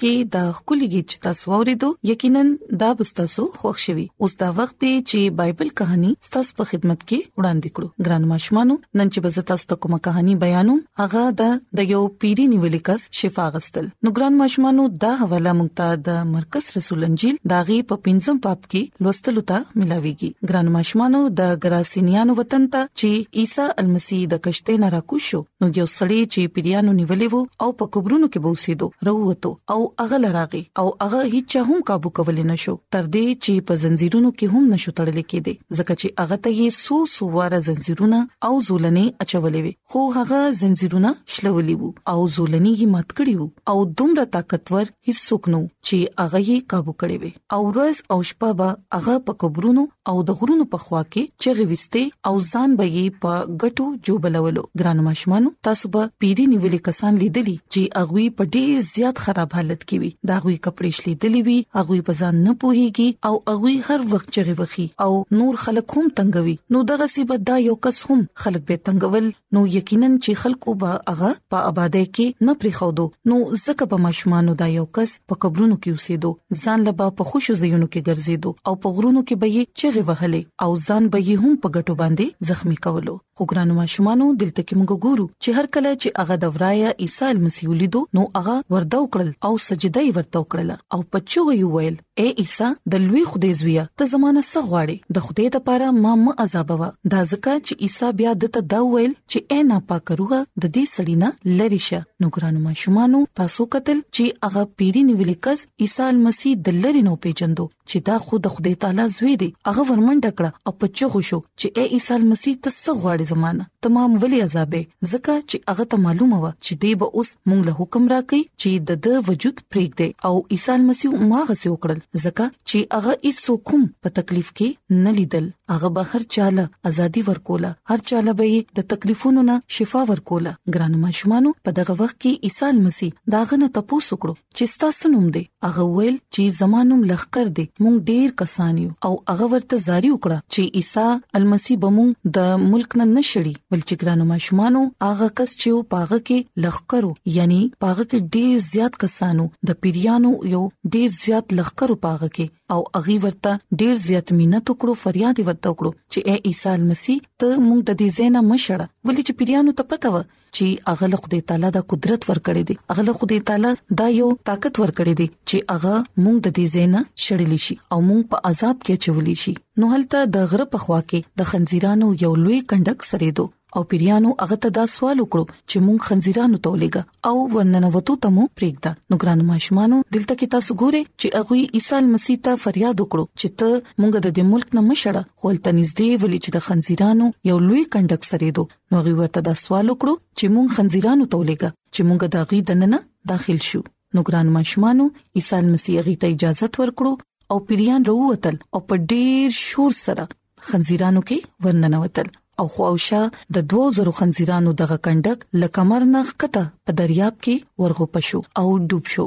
کې دا خولي گیت چې تاسو ورېدو یقینا دا به تاسو خوښ شي اوس دا وخت دی چې بایبل کہانی تاسو په خدمت کې وړاندې کړو ګران ماشومانو نن چې بز تاسو ته کومه کہانی بیانوم هغه دا د یو پیری نیولیکس شفا غستل نو ګران ماشومانو دا حواله مونږ ته د مرکز رسول انجیل داغي په پنځم پاپ کې لوستلو ته ملاويږي ګران ماشومانو د ګراسینیانو وطن ته چې عیسی المسی د کشته نه راکوشو نو یو سړی چې پیریانو نیولې وو او په قبرونو کې بوسیدو راووتو او هغه لراغي او هغه هیڅ هم काबू کول نه شو تر دې چې په زنجیرونو کې هم نشو تړل کېدی ځکه چې هغه ته یې سو سو واره زنجیرونه او زولنې اچولې وي خو هغه زنجیرونه شلولې وو او زولنې یې مات کړې وو او دومره طاقتور هیڅوک نو چې هغه یې قابو کړي وي او ورځ او شپه به هغه په قبرونو او د غرونو په خوا کې چغې وسته او ځان به یې په غټو جوبلولو ګران ماشمانو تاسو به پیری نیولې کسان لیدلی چې هغه په ډیر زیات خراب حالت کې وي دا غوي کپڑے شلیدلی وي هغه په ځان نه پوهیږي او هغه هر وخت چغې وخی او نور خلک هم تنګوي نو دغه سی به دا یو کس هم خلک به تنګول نو یقینا چې خلکو به هغه په آبادې کې نه پریخودو نو زکه په ماشومانو دا یو کس په قبرونو کې اوسېدو ځان لبا په خوشو زینو کې ګرځېدو او په غرونو کې به یې چغې وهلې او ځان به یې هم په ګټو باندې زخمی کولو خو ګران ماشومانو دلته کې موږ ګورو چې هر کله چې هغه د ورایا عیسی مسیح ولیدو نو هغه ورده وکړل او سجده یې ورته وکړه او پچو یې ویل اے عیسی د لوی خدای زویا ته زمانہ څه غواړي د خدای د پاره ما م عذابوا دا ځکه چې عیسی بیا د ته دا ویل چې اے ناپاک روح د دې سړینا لری شه نو ګران ما شومانو تاسو قتل چې هغه پیری نیولې کس عیسی مسیح د لری نو پیجندو چې دا خود د خدای تعالی زوی دی هغه ورمنډ کړه او په چغو شو چې اے عیسی مسیح ته څه غواړي زمانہ تمام ولی عذابې ځکه چې هغه ته معلومه و چې دی به اوس مونږ له حکم راکې چې د د وجود پرېګ دی او عیسی مسیح ماغه سي وکړل ځکه چې هغه هیڅ کوم په تکلیف کې نه لیدل هغه به هر چاله ازادي ورکوله هر چاله به د تکلیفونو نه شفا ورکوله ګران ماشومانو په دغه وخت کې عیسی مسیح داغه نه تاسو کړو چې ستاسو نوم دی هغه ویل چې زمانوم لخر دی مونږ ډیر کسان یو او هغه ورته زاری وکړه چې عیسی المسی بمون د ملک نه نشړي بلکې ګرانو ماشومانو هغه کس چې پاغه کې لخرو یعنی پاغه کې ډیر زیات کسانو د پیریانو یو ډیر زیات لخرو پاغه کې او اغي ورته ډیر زیات مينت وکړو فریاد ورته وکړو چې اے عیسی المسی ته مونږ د دې زینا مشړه ولې چې پیریانو ته پته و چې هغه له خدای تعالی د قدرت ورکړې دي هغه له خدای تعالی دا یو طاقت ورکړې دي چې هغه مونږ د دې زینا شړل شي او مونږ په عذاب کې چول شي نو هلته د غره په خوا کې د خنزیرانو یو لوی کندک سره دو او پیرانو هغه ته دا سوال وکړو چې مونږ خنزیرانو ته ولېګا او ورننه وته ته مو پرېږدا نو ګران ماشومانو دلته کې تاسو ګوره چې هغه عیسی مسیح ته فریاد وکړو چې ته مونږ د دې ملک نه مشړه خپل تنځدې ولې چې د خنزیرانو یو لوی کندک سره دو نو هغه ورته دا سوال وکړو چې مونږ خنزیرانو تولېګا چې مونږ دا غي دننه داخل شو نو ګران ماشومانو عیسی مسیح غي ته اجازه ورکړو او پیریان وروتل او په ډیر شور سره خنزیرانو کې ورننه وتل او خواوشا د 2000 خنزیرانو دغه کندک لکمر نخ کته په دریاب کې ورغو پشو او ډوب شو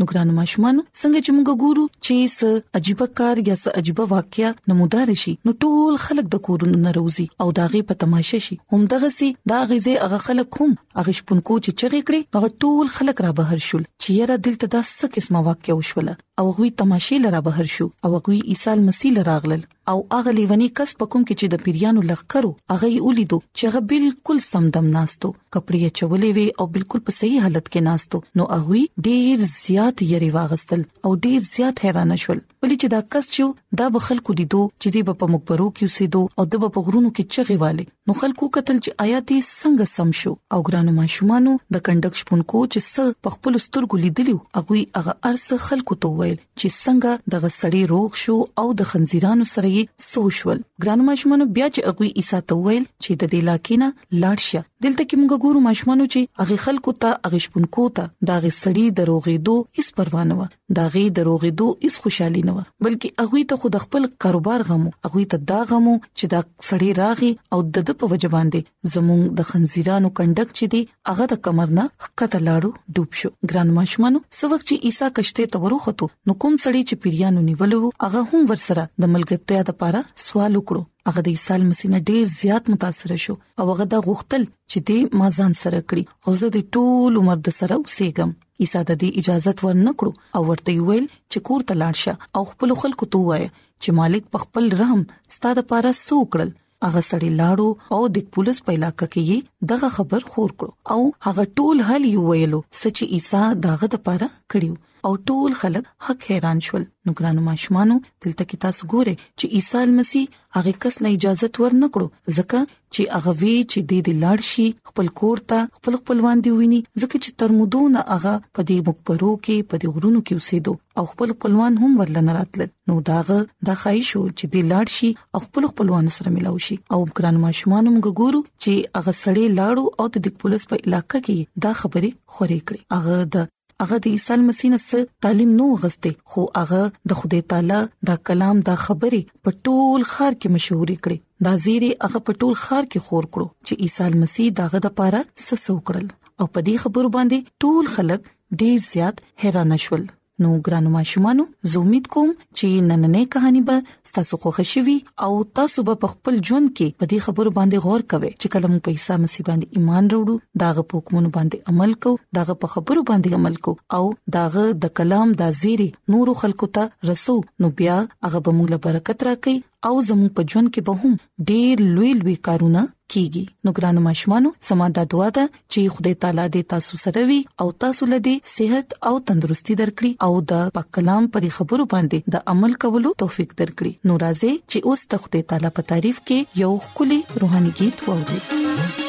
نو ګرانو ماشومانو څنګه چې موږ ګورو چې س عجيبه کار یا س عجيبه واقعیا نمودار شي نو ټول خلک د کورونو ناروزي او داغه په تماشه شي هم دغه سي دا غيزه هغه خلک هم هغه شپون کو چې چغې کړې هغه ټول خلک را بهر شول چې یاره دلته دا څه قسمه واقعیا وشوله او غوي تماشه لرا بهر شو او غوي عيسال مسیح لراغلل او هغه لیونی کس په کوم کې چې د پیریانو لخرو هغه یې ولیدو چې هغه بالکل سمدم ناستو کپړې چولې وي او بالکل په صحیح حالت کې ناستو نو هغه ډیر زیات یری واغستل او ډیر زیات حیران شول ولې چې دا کس چې دا به خلکو لیدو چې دی په مقبرو کې اوسېدو او د په غرونو کې چغې والي نو خلکو قتل چې آیا دې څنګه سم شو او ګرانو ماشومانو د کندک شپونکو چې څه په خپل سترګو لیدلی هغه هغه ارس خلکو ته ویل چې څنګه دغه سړی روغ شو او د خنزیرانو سره یې سوشول ګران ماشومان بیا چې اغوی عیسی ته ویل چې د دې لاکې نه لاړ شه دلته کې موږ ګورو ماشومان چې هغه خلکو ته هغه شپونکو ته دغه سړی دروغې دو اس پروانه و دغه دروغې دو اس خوشحالي نه و بلکې اغوی ته خود خپل کاروبار غمو اغوی ته دا غمو چې دا سړی راغی او د د په وجبان دي زموږ د خنزیرانو کندک چې دی هغه د کمر نه خکته لاړو ډوب شو ګران ماشومانو سو وخت چې عیسی کشته ته وروخته نو کوم سړی چې پیریانو نیولو هغه هم ورسره د ملګرتیا د پاره سوال وکړو هغه د عیسی مسیح نه ډیر زیات متاثر شو او هغه دا غوښتل چې دې ما ځان سره کړی او زه د ټول عمر د سره اوسېګم عیسی د دې اجازه ورنکړو او ورته ویل چې کور ته لاړ شه او خپل خلکو ته وایي چې مالک په خپل رحم ستاره پاره سوکړل هغه سړی لاړو او د پولیس په علاقې کې یې دغه خبر خور کړو او هغه ټول حل یو ویلو سچ عیسی داغه د پاره کړیو او ټول خلک حق حیران شول نو ګرانو ماشومانو دلته کې تاسو ګوره چې عیسی مسیح هغه کس له اجازه ورنکړو ځکه چې هغه وی چې د دې لاړ شي خپل کور ته خپل خپلوان دی ویني ځکه چې تر مودو نه هغه په دې مقبرو کې په دې غرونو کې اوسېدو او خپل خپلوان هم ورله نه راتل نو داغه دا خواهش وو چې د لاړ شي او خپل خپلوان سره ملاو شي او ګران ماشومان هم ګورو چې هغه سړی لاړو او د پولیس په علاقې کې دا خبره خورې کړې هغه د هغه د عیسی مسیح نه څه تعلیم نو غسته خو هغه د خدای تعالی دا کلام دا خبره په ټول خار کې مشهور کړي دا زیری هغه په ټول خار کې خور کړو چې عیسی مسیح داغه د پاره سسو کړل او په دې خبر باندې ټول خلک ډیر زیات حیران شول نو ګرانو ماشومانو زه امید کوم چې نننې کہانی به تاسو خوښ شي او تاسو به په خپل ژوند کې په دې خبرو باندې غور کوئ چې کله موږ په عیسی مسیح باندې ایمان وروړو داغه په حکمونو باندې عمل کوو داغه په خبرو باندې عمل کوو او داغه د کلام د زیری نورو خلکو ته رسو نو بیا هغه به موږ له برکت راکړي او زموږ په ژوند کې به هم ډېر لوی لوی کارونه کیږي نو ګرانو ماشومانو سماده دعا ده چې خدای تعالی دې تاسو سره وي او تاسو له دې صحت او تندرستي درکړي او د پاک کلام پر خبرو باندې د عمل کولو توفیق درکړي نو راځي چې اوس د خدای تعالی په تعریف کې یو خولي روحاني गीत ووري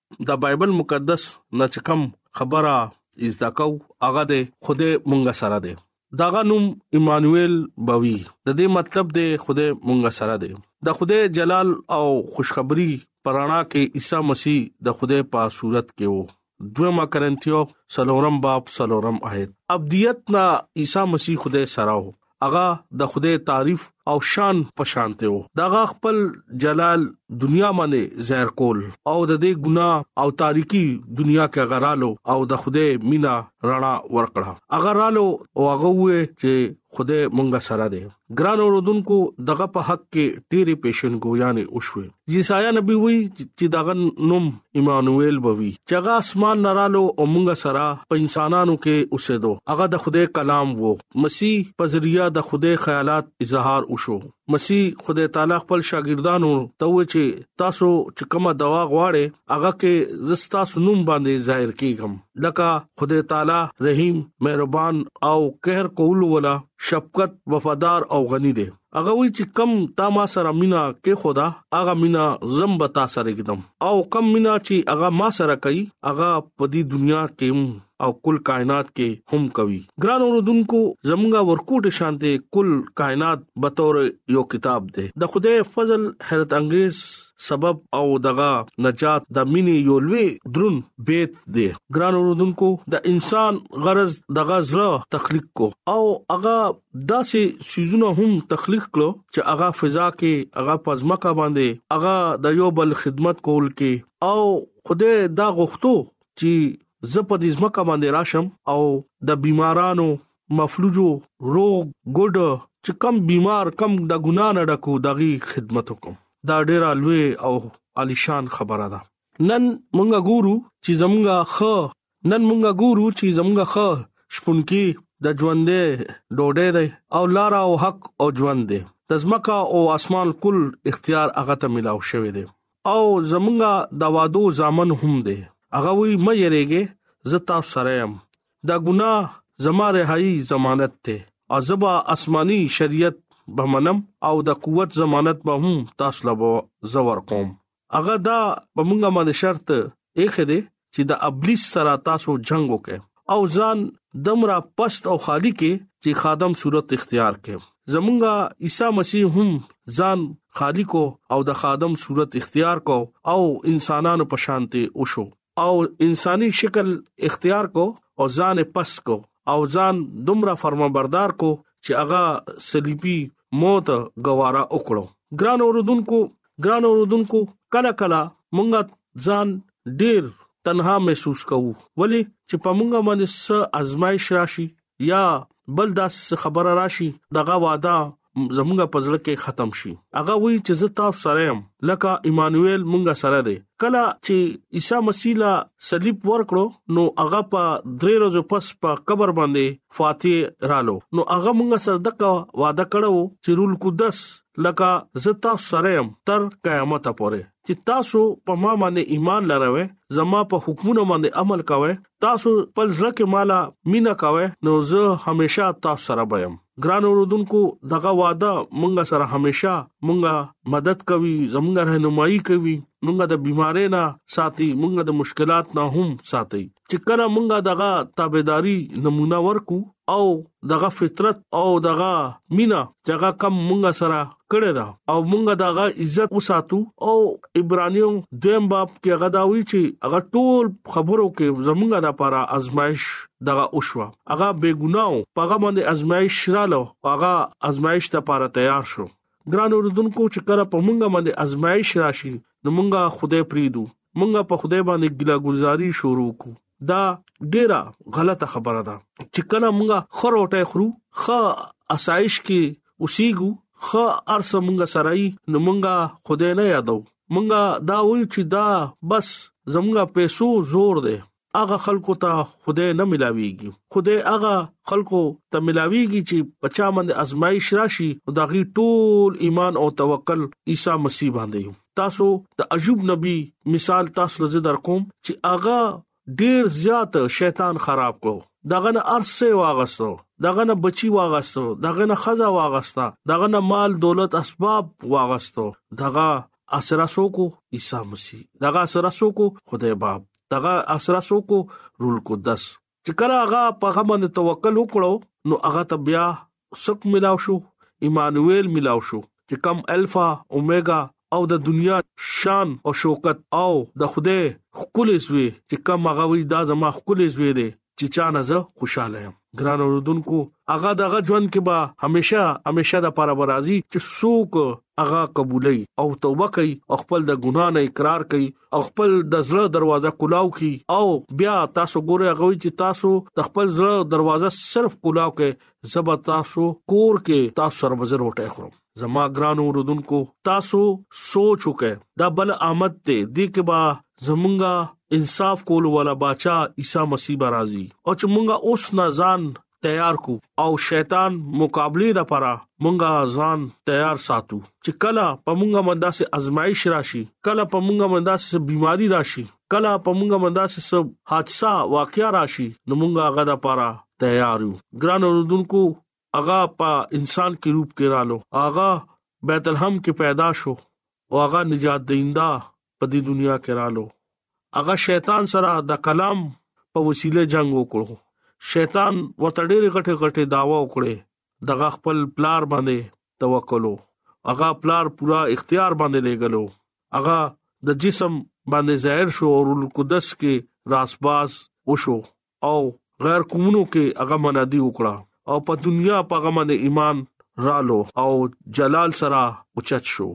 د بایبل مقدس نه چې کم خبره از دا کو هغه د خوده مونږه سره ده داغه نوم ایمانوئل بوي د دې مطلب د خوده مونږه سره ده د خوده جلال او خوشخبری پرانا کې عیسی مسیح د خوده په صورت کې وو دویمه کرنتیو سلورم باب سلورم آیت ابدیت نا عیسی مسیح خوده سره وو هغه د خدای تعریف او شان په شانته وو دغه خپل جلال دنیا باندې ظاهر کول او د دې ګناه او تاریکی دنیا کې غرالو او د خدای مینا رڼا ورکړه هغه رالو او هغه وې چې خدای مونږه سره دی ګران اوردونکو دغه په حق کې ډېری پېشن ګویانې وشوي یسایا نبی وی چې داغه نوم ایمانوئل بوي چې هغه اسمان نرالو او موږ سره په انسانانو کې اوسېدو هغه د خدای کلام وو مسیح په ذریعہ د خدای خیالات اظهار وشو مسیح خدای تعالی خپل شاګردانو ته و چې تاسو چې کومه دوا غواړئ هغه کې زستا سنوم باندې ظاهر کیږم لکه خدای تعالی رحیم مهربان او قهر کول ولا شفقت وفادار او غنی دی هغه وی چې کم تا ما سره مینا کې خدا هغه مینا زم به تا سره کېدم او کم مینا چې هغه ما سره کوي هغه په دې دنیا کې او کل کائنات کې هم کوي ګران اوردونکو زمونږه ورکوټه شانته کل کائنات به تور یو کتاب دی د خدای فضل حیرت انگیز سبب او دغه نجات د مینې یو لوی درون بیت دی ګران اوردونکو د انسان غرض دغه زړه تخلیق کو او هغه داسې سيزونه هم تخلیق کړو چې هغه فضا کې هغه پزماکه باندې هغه د یو بل خدمت کول کې او خوده دا غوښتو چې زه په دې ځمکه باندې راشم او د بيمارانو مفلوجو روغ ګډ چې کم بیمار کم د ګنا نه ډکو دغه خدمت وکم دا ډیره لوی او عالیشان خبره ده نن مونږه ګورو چې زمونږه خ نن مونږه ګورو چې زمونږه خه شپونکي د ژوندې ډوډۍ دی او لار او حق او ژوند دی د زمکا او اسمان کل اختیار هغه ته ملاو شوی دی او زمونږه د وادو ځامن هم دی هغه وی مې یریږي زه تاسو سره يم دا ګناه زما رهایی ضمانت ته او زبا آسماني شریعت به منم او د قوت ضمانت به هم تاسو له زور کوم هغه دا په مونږه باندې شرط یې خده چې د ابلیس سره تاسو جنگ وکړي او ځان دمرا پست او خالی کې چې خادم صورت اختیار کړي زمونږه عیسی مسیح هم ځان خالق او د خادم صورت اختیار کو او انسانانو په شانته او شو او انساني شکل اختیار کو او ځان پس کو او ځان دومره فرمانبردار کو چې هغه صلیبي موت غواره وکړو ګران اوردونکو ګران اوردونکو کله کله مونږه ځان ډیر تنها محسوس کوو ولی چې په مونږه باندې څه ازمایش راشي یا بل داس خبره راشي دغه واده زمونږ په ځړ کې ختم شي هغه وی چې زه تاسو سره يم لکه ایمانوئل مونږ سره دی کله چې عیسی مسیح لا صلیب ورکړو نو هغه په درې ورځې پس په قبر باندې فاتح رالو نو هغه مونږ سره دغه وعده کړو چې رول قدس لکه زتا سره يم تر قیامت پورې چې تاسو په ما باندې ایمان لروي زما په حکمونو باندې عمل کوئ تاسو خپل ځکه مالا مینا کوئ نو زه همیشه تاسو سره بیم ګران اوردونکو دغه وعده مونږ سره همیشه مونږه مدد کوي زمونږه رهنمایي کوي مونږه د بيمارۍ نه ساتي مونږه د مشکلات نه هم ساتي چې کله مونږه دغه تابعداري نمونه ورکو او دغه فطرت او دغه مینا چې هغه کم مونږه سره کړی دا او مونږه دغه عزت وساتو او ابرانیو دویم باب کې هغه دا وی چې هغه ټول خبرو کې زمونږه د لپاره آزمائش دغه اوشوا هغه بے ګناو هغه باندې آزمائش رااله هغه آزمائش ته لپاره تیار شو ګران اوردونکو چې کله په مونږه باندې ازمایش راشي نو مونږه خدای پریدو مونږه په خدای باندې ګلا گزاري شروع کو دا ډیره غلطه خبره ده چې کله مونږه خروټه خرو خ اسایش کې اوسېګو خ ارسه مونږه سرای نو مونږه خدای نه یادو مونږه دا وایو چې دا بس زمونږه پیسو زور دی هغه خلکو ته خدای نه ملاويږي خدای هغه خلکو ته ملاويږي چې بچا باندې ازمایش راشي او دا غي ټول ایمان او توکل عیسی مسیح باندې یو تاسو د ایوب نبی مثال تاسو لزه در کوم چې هغه ډیر زیات شیطان خراب کو دغه نه ارسه واغستو دغه نه بچي واغستو دغه نه خزا واغستا دغه نه مال دولت اسباب واغستو دغه اسرا سوکو عیسی مسیح دغه اسرا سوکو خدای باب دغه اسرا سوکو رول کو دس چې کله هغه په هغه باندې توکل وکړو نو هغه ته بیا سک ملاو شو ایمانویل ملاو شو چې کم الفا اومېګا او د دنیا شان او شوکت او د خوده خپل زوی چې کم هغه وی دا زما خپل زوی دی چې چا نه زه خوشاله یم ګران اوردونکو هغه دغه ژوند کې به همیشه همیشه د پاره برازي چې څوک هغه قبولي او توبه کوي او خپل د ګنا نه اقرار کوي او خپل د زړه دروازه کلاو کوي او بیا تاسو ګوره هغه چې تاسو د خپل زړه دروازه صرف کلاو کې زبر تاسو کور کې تاسو سربزر وټه خورم زما ګران اوردونکو تاسو سوچ وکړئ دا بل آمد ته دې کې با زمونږه انصاف کول ولا بچا عیسی مسیح برازي او چې مونږه اوس نه ځان تیار کو او شیطان مقابله د پاره مونږه ځان تیار ساتو چې کله په مونږه مندا سه ازمایش راشي کله په مونږه مندا سه بيماري راشي کله په مونږه مندا سه سب حادثه واقعیا راشي نو مونږه غدا پاره تیار یو ګران اوردونکو هغه په انسان کې روپ کې رالو هغه بیت الحم کې پیدا شو او هغه نجات دیندا په دې دنیا کې رالو هغه شیطان سره د کلام په وسیله جنگ وکړو شیطان وته ډېر غټه غټه داوا وکړي دغه خپل پلار باندې توکل هغه پلار پورا اختیار باندې لګلو هغه د جسم باندې ظاهر شو او روح القدس کې راسباز وشو او غیر قومونو کې هغه منادي وکړه او په دنیا په هغه باندې ایمان رالو او جلال سره اوچت شو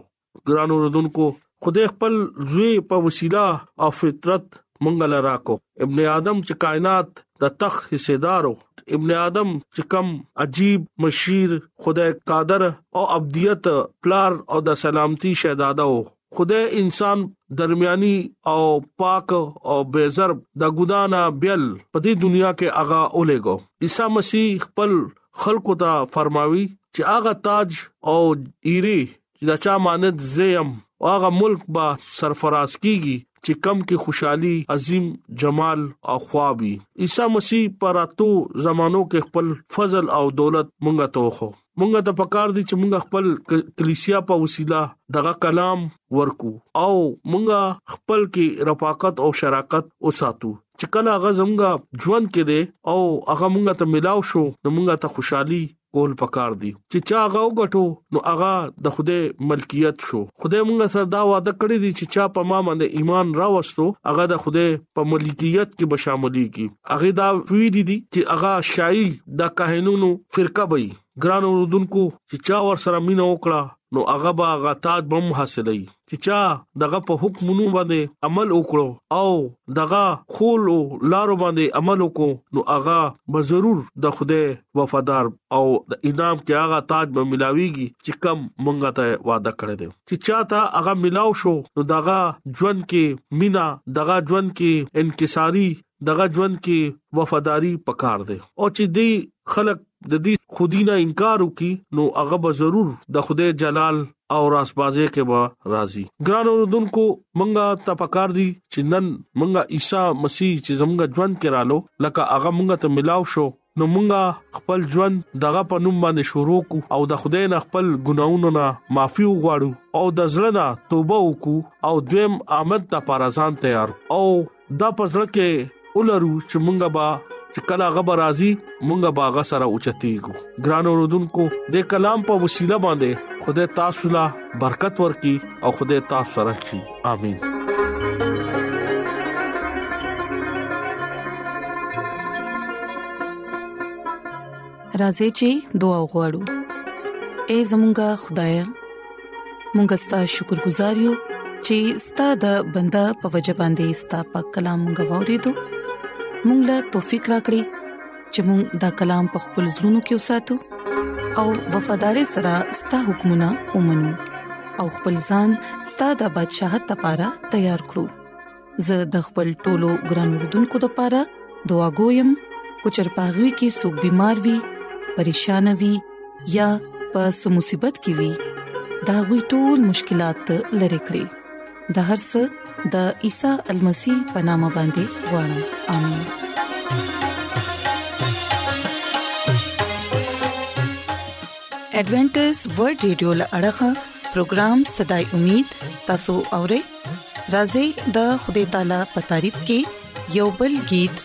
ګران اوردونکو خدای خپل زوی په وسیله او فطرت مونږ لرا کو ابن ادم چې کائنات د تخ حصدارو ابن ادم چې کم عجیب مشیر خدای قادر او ابدیت پلار او د سلامتی شهزاده خدای انسان درمیاني او پاک او بے ضرب د ګنا نه بیل په دې دنیا کې هغه اولېګو عیسی مسیح خپل خلکو ته فرماوي چې هغه تاج او ایری چې دا چا مانند زیم او هغه ملک به سرفراز کیږي چې کم کې خوشحالي عظیم جمال او خوابي عیسی مسیح پراتو زمانو کې خپل فضل او دولت مونږه توخو مونږ ته پکار دي چې مونږ خپل کلیسیا په وسیله دغه کلام ورکو او مونږ خپل کې رفاقت او شراکت وساتو چې کله هغه زمونږ ژوند کې دي او هغه مونږ ته ملاو شو نو مونږ ته خوشحالي کول پکار دي چې چا هغه وګټو نو هغه د خوده ملکیت شو خوده مونږ سره دا وعده کړی دی چې چا په ما باندې ایمان راوستو هغه د خوده په ملکیت کې به شاملېږي هغه دا ویلي دي چې هغه شایي د کاهنونو فرقه وي ګران اوردونکو چې چا ور سره مين وکړه نو هغه به غتاد بم حاصلې چې چا دغه په حکمونو باندې عمل وکړو او دغه خول او لارو باندې عمل وکړو نو هغه به ضرور د خوده وفادار او د انعام کې هغه تاج به ملاويږي چې کم مونږه ته وعده کړی دی چې چا ته هغه ملاو شو نو دغه ژوند کې مینا دغه ژوند کې انکساری دغه ژوند کې وفاداری پکار دی او چې دی خلک د دې خودي نه انکار وکي نو هغه به ضرور د خدای جلال او راسبازه کې به راضي ګران اوردونکو مونږه ته پکار دي چې نن مونږه عيسى مسیح چې زمونږ ژوند کې رالو لکه هغه مونږ ته ملاو شو نو مونږه خپل ژوند دغه په نوم باندې شروع کو او د خدای نه خپل ګناونو نه معافي وغواړو او د زړه نه توبه وکړو او دویم آمد ته پر ځان تیار او دا پزړه کې ولرو چې مونږه با چې کله غب راضي مونږه با غ سره اوچتيګو ګران اوردونکو د کلام په وسیله باندې خدای تاسو لا برکت ورکي او خدای تاسو سره شي آمین راځي چې دعا وغوړو اے زمونږ خدای مونږ ستاسو شکر گزار یو چې ستاسو د بندا په وجبان دي ستاسو په کلام غوړې دو مونږ لا توفيق راکړي چې موږ دا کلام په خپل زړونو کې وساتو او وفادار سره ستاسو حکمونه ومنو او خپل ځان ستاسو د بدشاهت لپاره تیار کړو زه د خپل ټولو ګران وروډونکو لپاره دعا کوم کو چر پاغوي کې سګ بيمار وي پریشان وي یا په سمصيبت کې وي دا وي ټول مشکلات لری کړی د هرڅ د عیسی المسی پنامه باندې وړم امين ایڈونچر ورلد رادیو لړغا پروگرام صداي امید تاسو اورئ راځي د خدای تعالی په تعریف کې یوبل गीत